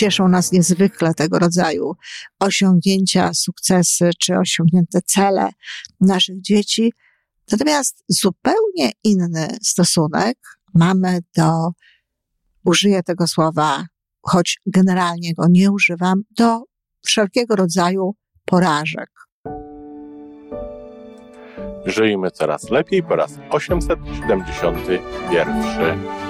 cieszą nas niezwykle tego rodzaju osiągnięcia, sukcesy czy osiągnięte cele naszych dzieci. Natomiast zupełnie inny stosunek mamy do, użyję tego słowa, choć generalnie go nie używam, do wszelkiego rodzaju porażek. Żyjmy coraz lepiej po raz 871.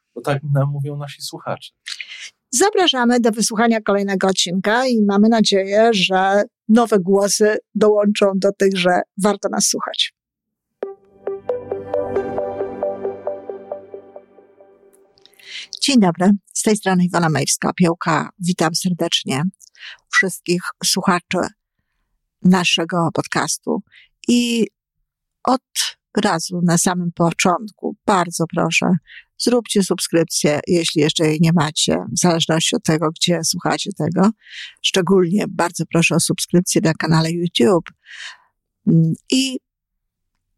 bo tak nam mówią nasi słuchacze. Zapraszamy do wysłuchania kolejnego odcinka i mamy nadzieję, że nowe głosy dołączą do tych, że warto nas słuchać. Dzień dobry, z tej strony Iwona Majewska-Piołka. Witam serdecznie wszystkich słuchaczy naszego podcastu. I od razu na samym początku bardzo proszę, zróbcie subskrypcję, jeśli jeszcze jej nie macie, w zależności od tego, gdzie słuchacie tego. Szczególnie bardzo proszę o subskrypcję na kanale YouTube. I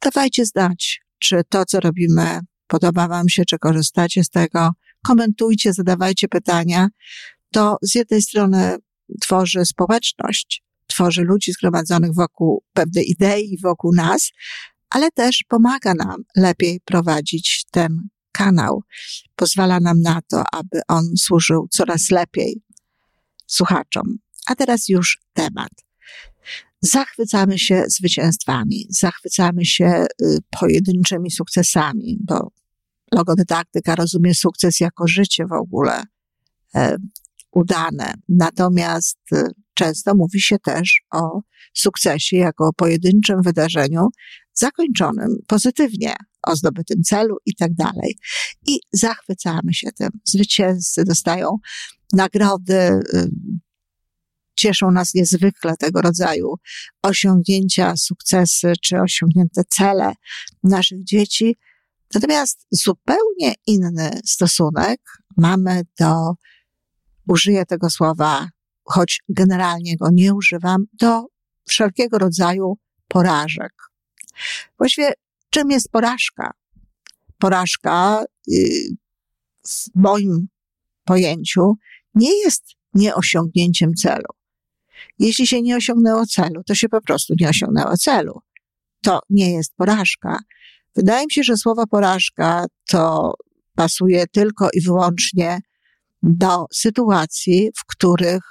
dawajcie znać, czy to, co robimy, podoba Wam się, czy korzystacie z tego. Komentujcie, zadawajcie pytania. To z jednej strony tworzy społeczność, tworzy ludzi zgromadzonych wokół pewnej idei, wokół nas, ale też pomaga nam lepiej prowadzić ten kanał. Pozwala nam na to, aby on służył coraz lepiej słuchaczom. A teraz już temat. Zachwycamy się zwycięstwami, zachwycamy się y, pojedynczymi sukcesami, bo logodydaktyka rozumie sukces jako życie w ogóle e, udane. Natomiast y, często mówi się też o sukcesie jako pojedynczym wydarzeniu zakończonym pozytywnie, o zdobytym celu i tak dalej. I zachwycamy się tym. Zwycięzcy dostają nagrody, y, cieszą nas niezwykle tego rodzaju osiągnięcia, sukcesy czy osiągnięte cele naszych dzieci. Natomiast zupełnie inny stosunek mamy do, użyję tego słowa, choć generalnie go nie używam, do wszelkiego rodzaju porażek. Właściwie czym jest porażka? Porażka y, w moim pojęciu nie jest nieosiągnięciem celu. Jeśli się nie osiągnęło celu, to się po prostu nie osiągnęło celu. To nie jest porażka. Wydaje mi się, że słowo porażka to pasuje tylko i wyłącznie do sytuacji, w których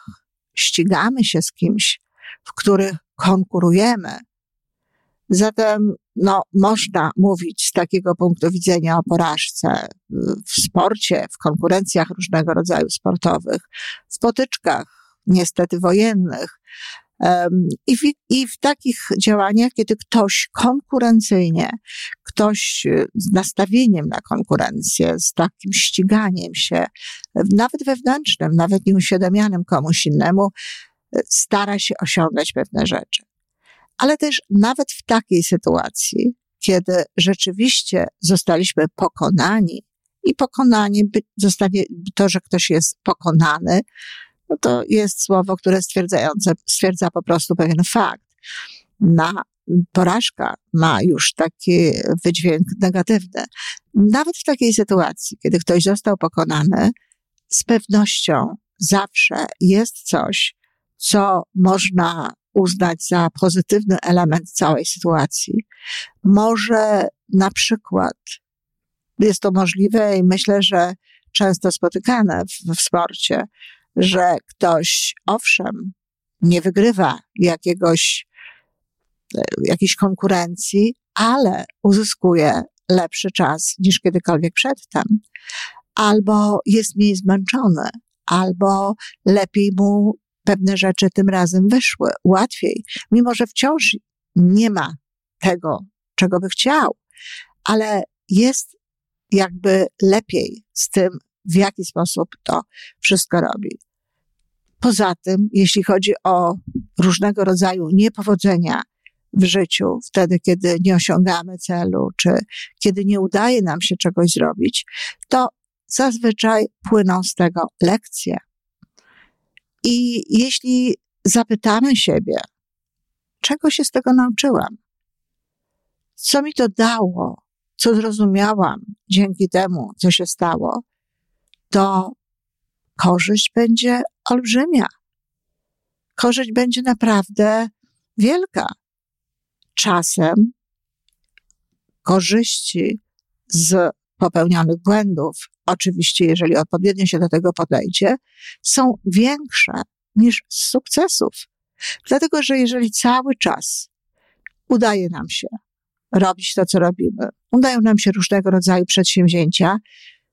ścigamy się z kimś, w których konkurujemy. Zatem, no, można mówić z takiego punktu widzenia o porażce w sporcie, w konkurencjach różnego rodzaju sportowych, w potyczkach, niestety wojennych. I w, I w takich działaniach, kiedy ktoś konkurencyjnie, ktoś z nastawieniem na konkurencję, z takim ściganiem się, nawet wewnętrznym, nawet nieuświadamianym komuś innemu, stara się osiągać pewne rzeczy. Ale też nawet w takiej sytuacji, kiedy rzeczywiście zostaliśmy pokonani i pokonani, zostanie to, że ktoś jest pokonany, no to jest słowo, które stwierdzające, stwierdza po prostu pewien fakt. Na porażka ma już taki wydźwięk negatywny. Nawet w takiej sytuacji, kiedy ktoś został pokonany, z pewnością zawsze jest coś, co można uznać za pozytywny element całej sytuacji. Może na przykład jest to możliwe i myślę, że często spotykane w, w sporcie, że ktoś, owszem, nie wygrywa jakiegoś, e, jakiejś konkurencji, ale uzyskuje lepszy czas niż kiedykolwiek przedtem, albo jest mniej zmęczony, albo lepiej mu pewne rzeczy tym razem wyszły, łatwiej, mimo że wciąż nie ma tego, czego by chciał, ale jest jakby lepiej z tym, w jaki sposób to wszystko robi. Poza tym, jeśli chodzi o różnego rodzaju niepowodzenia w życiu, wtedy, kiedy nie osiągamy celu, czy kiedy nie udaje nam się czegoś zrobić, to zazwyczaj płyną z tego lekcje. I jeśli zapytamy siebie, czego się z tego nauczyłam, co mi to dało, co zrozumiałam dzięki temu, co się stało, to korzyść będzie olbrzymia. Korzyść będzie naprawdę wielka. Czasem korzyści z popełnionych błędów, oczywiście, jeżeli odpowiednio się do tego podejdzie, są większe niż z sukcesów. Dlatego, że jeżeli cały czas udaje nam się robić to, co robimy, udają nam się różnego rodzaju przedsięwzięcia,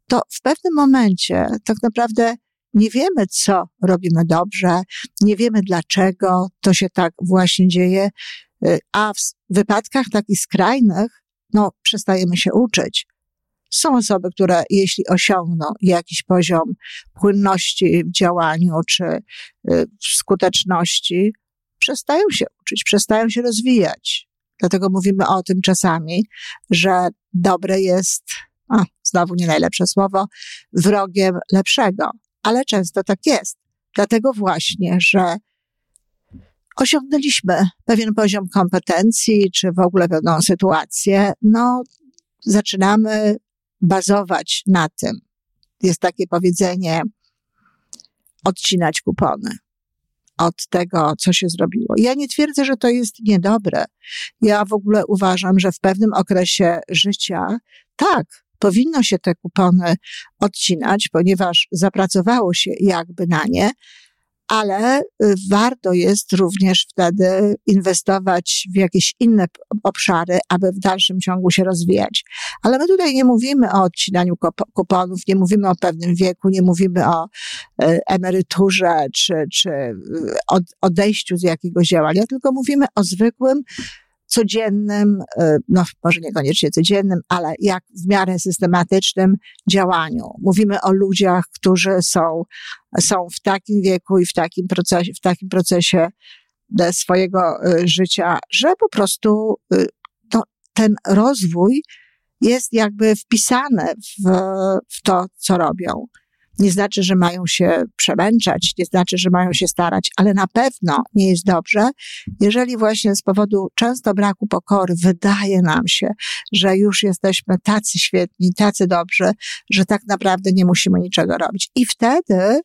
to w pewnym momencie tak naprawdę nie wiemy, co robimy dobrze, nie wiemy dlaczego to się tak właśnie dzieje, y, a w wypadkach takich skrajnych, no, przestajemy się uczyć. Są osoby, które jeśli osiągną jakiś poziom płynności w działaniu czy y, skuteczności, przestają się uczyć, przestają się rozwijać. Dlatego mówimy o tym czasami, że dobre jest, a, znowu nie najlepsze słowo, wrogiem lepszego. Ale często tak jest. Dlatego właśnie, że osiągnęliśmy pewien poziom kompetencji, czy w ogóle pewną sytuację, no, zaczynamy bazować na tym. Jest takie powiedzenie, odcinać kupony od tego, co się zrobiło. Ja nie twierdzę, że to jest niedobre. Ja w ogóle uważam, że w pewnym okresie życia, tak, powinno się te kupony odcinać, ponieważ zapracowało się jakby na nie, ale y, warto jest również wtedy inwestować w jakieś inne obszary, aby w dalszym ciągu się rozwijać. Ale my tutaj nie mówimy o odcinaniu kuponów, nie mówimy o pewnym wieku, nie mówimy o y, emeryturze czy, czy y, odejściu z jakiegoś działania, tylko mówimy o zwykłym codziennym, e, no może niekoniecznie codziennym, ale jak w miarę systematycznym działaniu. Mówimy o ludziach, którzy są, są w takim wieku i w takim procesie, w takim procesie e, swojego e, życia, że po prostu no, ten rozwój jest jakby wpisany w, w to, co robią nie znaczy, że mają się przemęczać, nie znaczy, że mają się starać, ale na pewno nie jest dobrze, jeżeli właśnie z powodu często braku pokory wydaje nam się, że już jesteśmy tacy świetni, tacy dobrzy, że tak naprawdę nie musimy niczego robić. I wtedy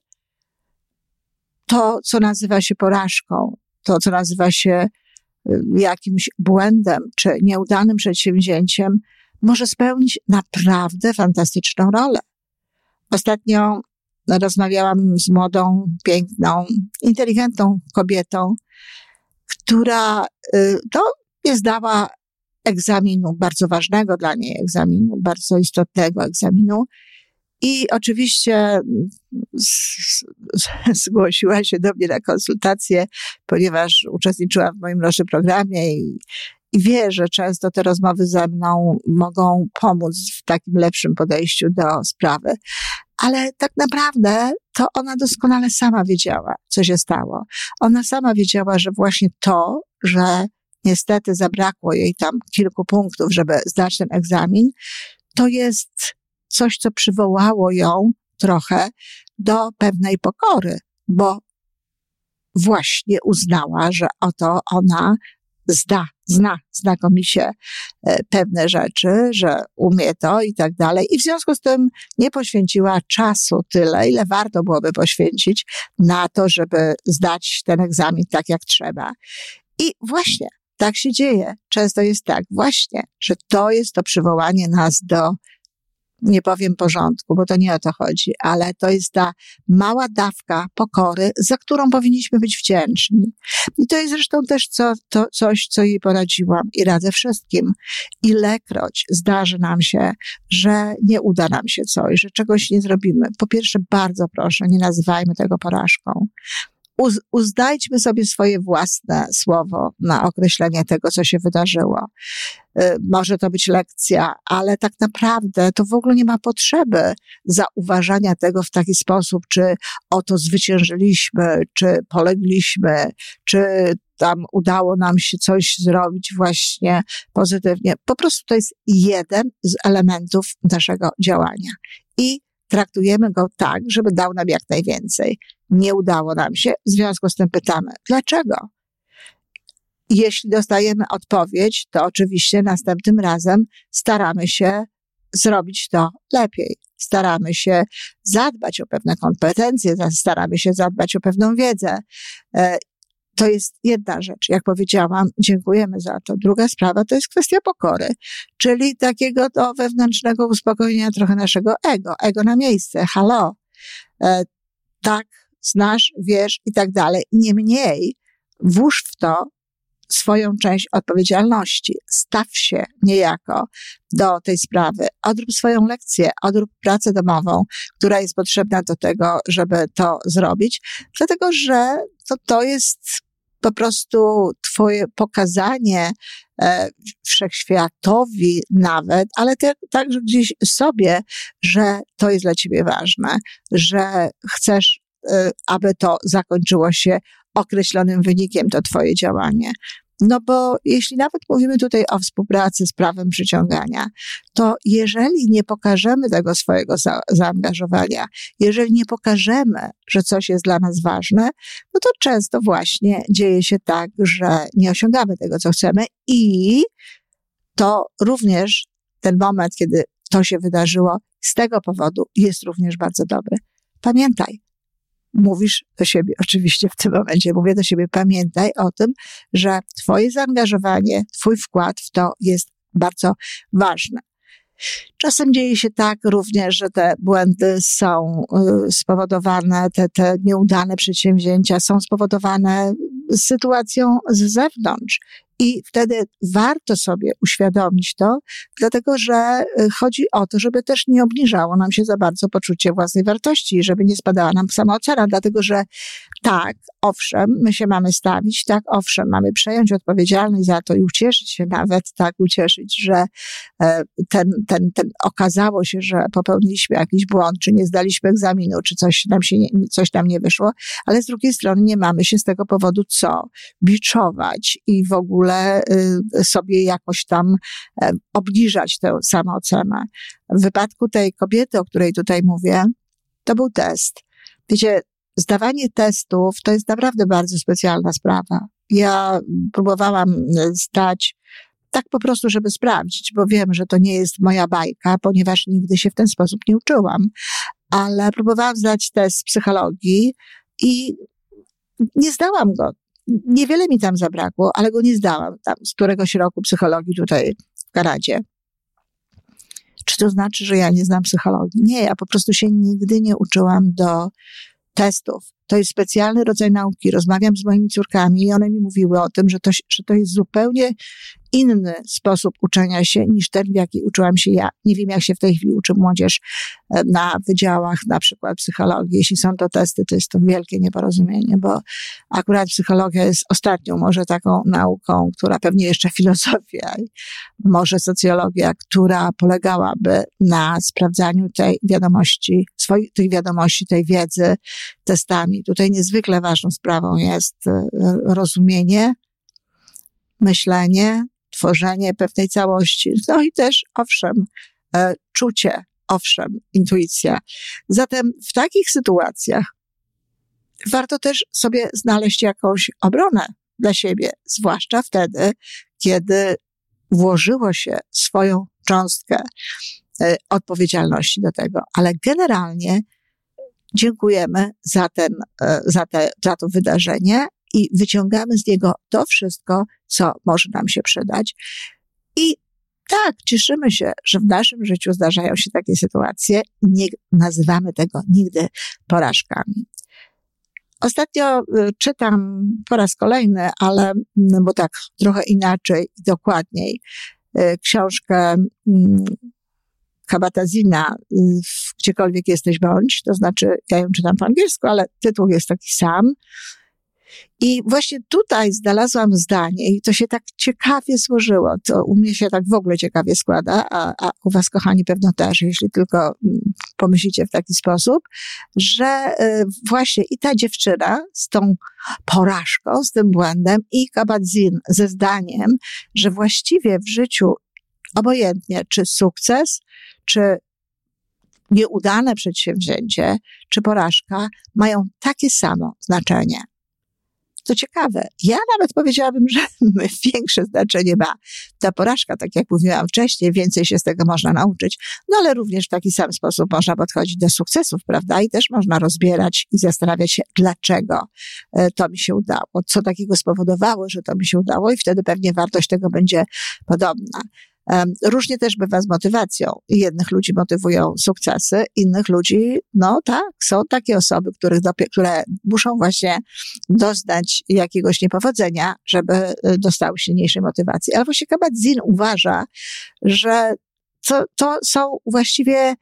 to, co nazywa się porażką, to, co nazywa się y, jakimś błędem czy nieudanym przedsięwzięciem, może spełnić naprawdę fantastyczną rolę. Ostatnio rozmawiałam z młodą, piękną, inteligentną kobietą, która y, to nie zdała egzaminu bardzo ważnego dla niej, egzaminu bardzo istotnego egzaminu. I oczywiście zgłosiła się do mnie na konsultację, ponieważ uczestniczyła w moim naszym programie i, i wie, że często te rozmowy ze mną mogą pomóc w takim lepszym podejściu do sprawy. Ale tak naprawdę to ona doskonale sama wiedziała, co się stało. Ona sama wiedziała, że właśnie to, że niestety zabrakło jej tam kilku punktów, żeby zdać ten egzamin, to jest coś, co przywołało ją trochę do pewnej pokory, bo właśnie uznała, że oto ona zda, zna znakomicie pewne rzeczy, że umie to i tak dalej. I w związku z tym nie poświęciła czasu tyle, ile warto byłoby poświęcić na to, żeby zdać ten egzamin tak, jak trzeba. I właśnie tak się dzieje. Często jest tak, właśnie, że to jest to przywołanie nas do nie powiem porządku, bo to nie o to chodzi, ale to jest ta mała dawka pokory, za którą powinniśmy być wdzięczni. I to jest zresztą też co, to, coś, co jej poradziłam i radzę wszystkim. Ilekroć zdarzy nam się, że nie uda nam się coś, że czegoś nie zrobimy, po pierwsze bardzo proszę, nie nazywajmy tego porażką. Uz, uznajdźmy sobie swoje własne słowo na określenie tego, co się wydarzyło. Y, może to być lekcja, ale tak naprawdę to w ogóle nie ma potrzeby zauważania tego w taki sposób, czy oto zwyciężyliśmy, czy polegliśmy, czy tam udało nam się coś zrobić właśnie pozytywnie. Po prostu to jest jeden z elementów naszego działania. I traktujemy go tak, żeby dał nam jak najwięcej. Nie udało nam się, w związku z tym pytamy, dlaczego? Jeśli dostajemy odpowiedź, to oczywiście następnym razem staramy się zrobić to lepiej. Staramy się zadbać o pewne kompetencje, staramy się zadbać o pewną wiedzę e, to jest jedna rzecz. Jak powiedziałam, dziękujemy za to. Druga sprawa to jest kwestia pokory, czyli takiego to wewnętrznego uspokojenia trochę naszego ego. Ego na miejsce. Halo. E, tak, znasz, wiesz i tak dalej. Niemniej włóż w to swoją część odpowiedzialności. Staw się niejako do tej sprawy. Odrób swoją lekcję, odrób pracę domową, która jest potrzebna do tego, żeby to zrobić, dlatego że to, to jest po prostu Twoje pokazanie e, wszechświatowi nawet, ale te, także gdzieś sobie, że to jest dla Ciebie ważne, że chcesz, aby to zakończyło się określonym wynikiem, to Twoje działanie. No bo jeśli nawet mówimy tutaj o współpracy z prawem przyciągania, to jeżeli nie pokażemy tego swojego za zaangażowania, jeżeli nie pokażemy, że coś jest dla nas ważne, no to często właśnie dzieje się tak, że nie osiągamy tego, co chcemy i to również ten moment, kiedy to się wydarzyło, z tego powodu jest również bardzo dobry. Pamiętaj, mówisz do siebie, oczywiście w tym momencie mówię do siebie, pamiętaj o tym, że Twoje zaangażowanie, Twój wkład w to jest bardzo ważne. Czasem dzieje się tak również, że te błędy są y, spowodowane, te, te nieudane przedsięwzięcia są spowodowane sytuacją z zewnątrz. I wtedy warto sobie uświadomić to, dlatego że y, chodzi o to, żeby też nie obniżało nam się za bardzo poczucie własnej wartości, żeby nie spadała nam samoocena, dlatego że tak, owszem, my się mamy stawić, tak, owszem, mamy przejąć odpowiedzialność za to i ucieszyć się nawet, tak, ucieszyć, że e, ten, ten, ten okazało się, że popełniliśmy jakiś błąd, czy nie zdaliśmy egzaminu, czy coś nam się, nie, coś nam nie wyszło, ale z drugiej strony nie mamy się z tego powodu co biczować i w ogóle y, sobie jakoś tam e, obniżać tę samoocenę. W wypadku tej kobiety, o której tutaj mówię, to był test. Wiecie, zdawanie testów to jest naprawdę bardzo specjalna sprawa. Ja próbowałam zdać tak po prostu, żeby sprawdzić, bo wiem, że to nie jest moja bajka, ponieważ nigdy się w ten sposób nie uczyłam. Ale próbowałam zdać test psychologii i nie zdałam go. Niewiele mi tam zabrakło, ale go nie zdałam tam z któregoś roku psychologii tutaj w Kanadzie. Czy to znaczy, że ja nie znam psychologii? Nie, ja po prostu się nigdy nie uczyłam do testów. To jest specjalny rodzaj nauki. Rozmawiam z moimi córkami i one mi mówiły o tym, że to, że to jest zupełnie inny sposób uczenia się niż ten, w jaki uczyłam się ja. Nie wiem, jak się w tej chwili uczy młodzież e, na wydziałach, na przykład psychologii. Jeśli są to testy, to jest to wielkie nieporozumienie, bo akurat psychologia jest ostatnią może taką nauką, która pewnie jeszcze filozofia, może socjologia, która polegałaby na sprawdzaniu tej wiadomości, swoich, tych wiadomości, tej wiedzy testami. Tutaj niezwykle ważną sprawą jest e, rozumienie, myślenie, tworzenie pewnej całości. No i też, owszem, e, czucie, owszem, intuicja. Zatem w takich sytuacjach warto też sobie znaleźć jakąś obronę dla siebie, zwłaszcza wtedy, kiedy włożyło się swoją cząstkę e, odpowiedzialności do tego. Ale generalnie dziękujemy za, ten, e, za, te, za to wydarzenie i wyciągamy z niego to wszystko, co może nam się przydać. I tak, cieszymy się, że w naszym życiu zdarzają się takie sytuacje i nie nazywamy tego nigdy porażkami. Ostatnio y, czytam po raz kolejny, ale, no bo tak trochę inaczej i dokładniej, y, książkę Kabatazina, y, Gdziekolwiek jesteś bądź, to znaczy ja ją czytam po angielsku, ale tytuł jest taki sam I właśnie tutaj znalazłam zdanie i to się tak ciekawie złożyło. To u mnie się tak w ogóle ciekawie składa, a, a u was, kochani, pewno też, jeśli tylko mm, pomyślicie w taki sposób, że y, właśnie i ta dziewczyna z tą porażką, z tym błędem i Kabadzin ze zdaniem, że właściwie w życiu obojętnie, czy sukces, czy nieudane przedsięwzięcie, czy porażka mają takie samo znaczenie. Co ciekawe, ja nawet powiedziałabym, że większe znaczenie ma ta porażka, tak jak mówiłam wcześniej, więcej się z tego można nauczyć, no ale również w taki sam sposób można podchodzić do sukcesów, prawda? I też można rozbierać i zastanawiać się, dlaczego e, to mi się udało, co takiego spowodowało, że to mi się udało i wtedy pewnie wartość tego będzie podobna. Różnie też bywa z motywacją. Jednych ludzi motywują sukcesy, innych ludzi, no tak, są takie osoby, których które muszą właśnie doznać jakiegoś niepowodzenia, żeby y, dostały silniejszej motywacji. Ale właśnie Kabat-Zinn uważa, że to, to są właściwie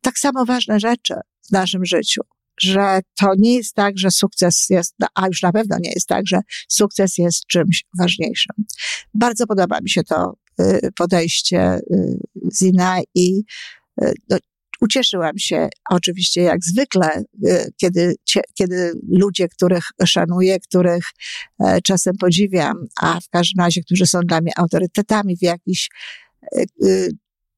tak samo ważne rzeczy w naszym życiu że to nie jest tak, że sukces jest, a już na pewno nie jest tak, że sukces jest czymś ważniejszym. Bardzo podoba mi się to podejście y, Zina i y, no, ucieszyłam się oczywiście jak zwykle, kiedy, kiedy ludzie, których szanuję, których e, czasem podziwiam, a w każdym razie, którzy są dla mnie autorytetami w jakichś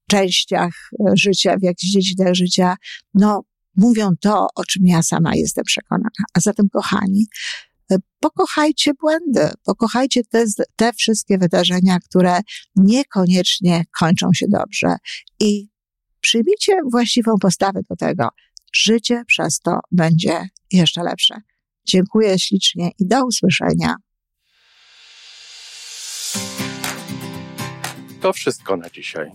częściach życia, w jakichś dziedzinach życia, no, mówią to, o czym ja sama jestem przekonana. A zatem, kochani, E, pokochajcie błędy, pokochajcie te, te wszystkie wydarzenia, które niekoniecznie kończą się dobrze i przyjmijcie właściwą postawę do tego. Życie przez to będzie jeszcze lepsze. Dziękuję ślicznie i do usłyszenia. To wszystko na dzisiaj.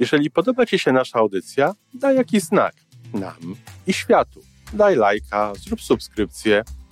Jeżeli podoba Ci się nasza audycja, daj jakiś znak nam i światu. Daj lajka, zrób subskrypcję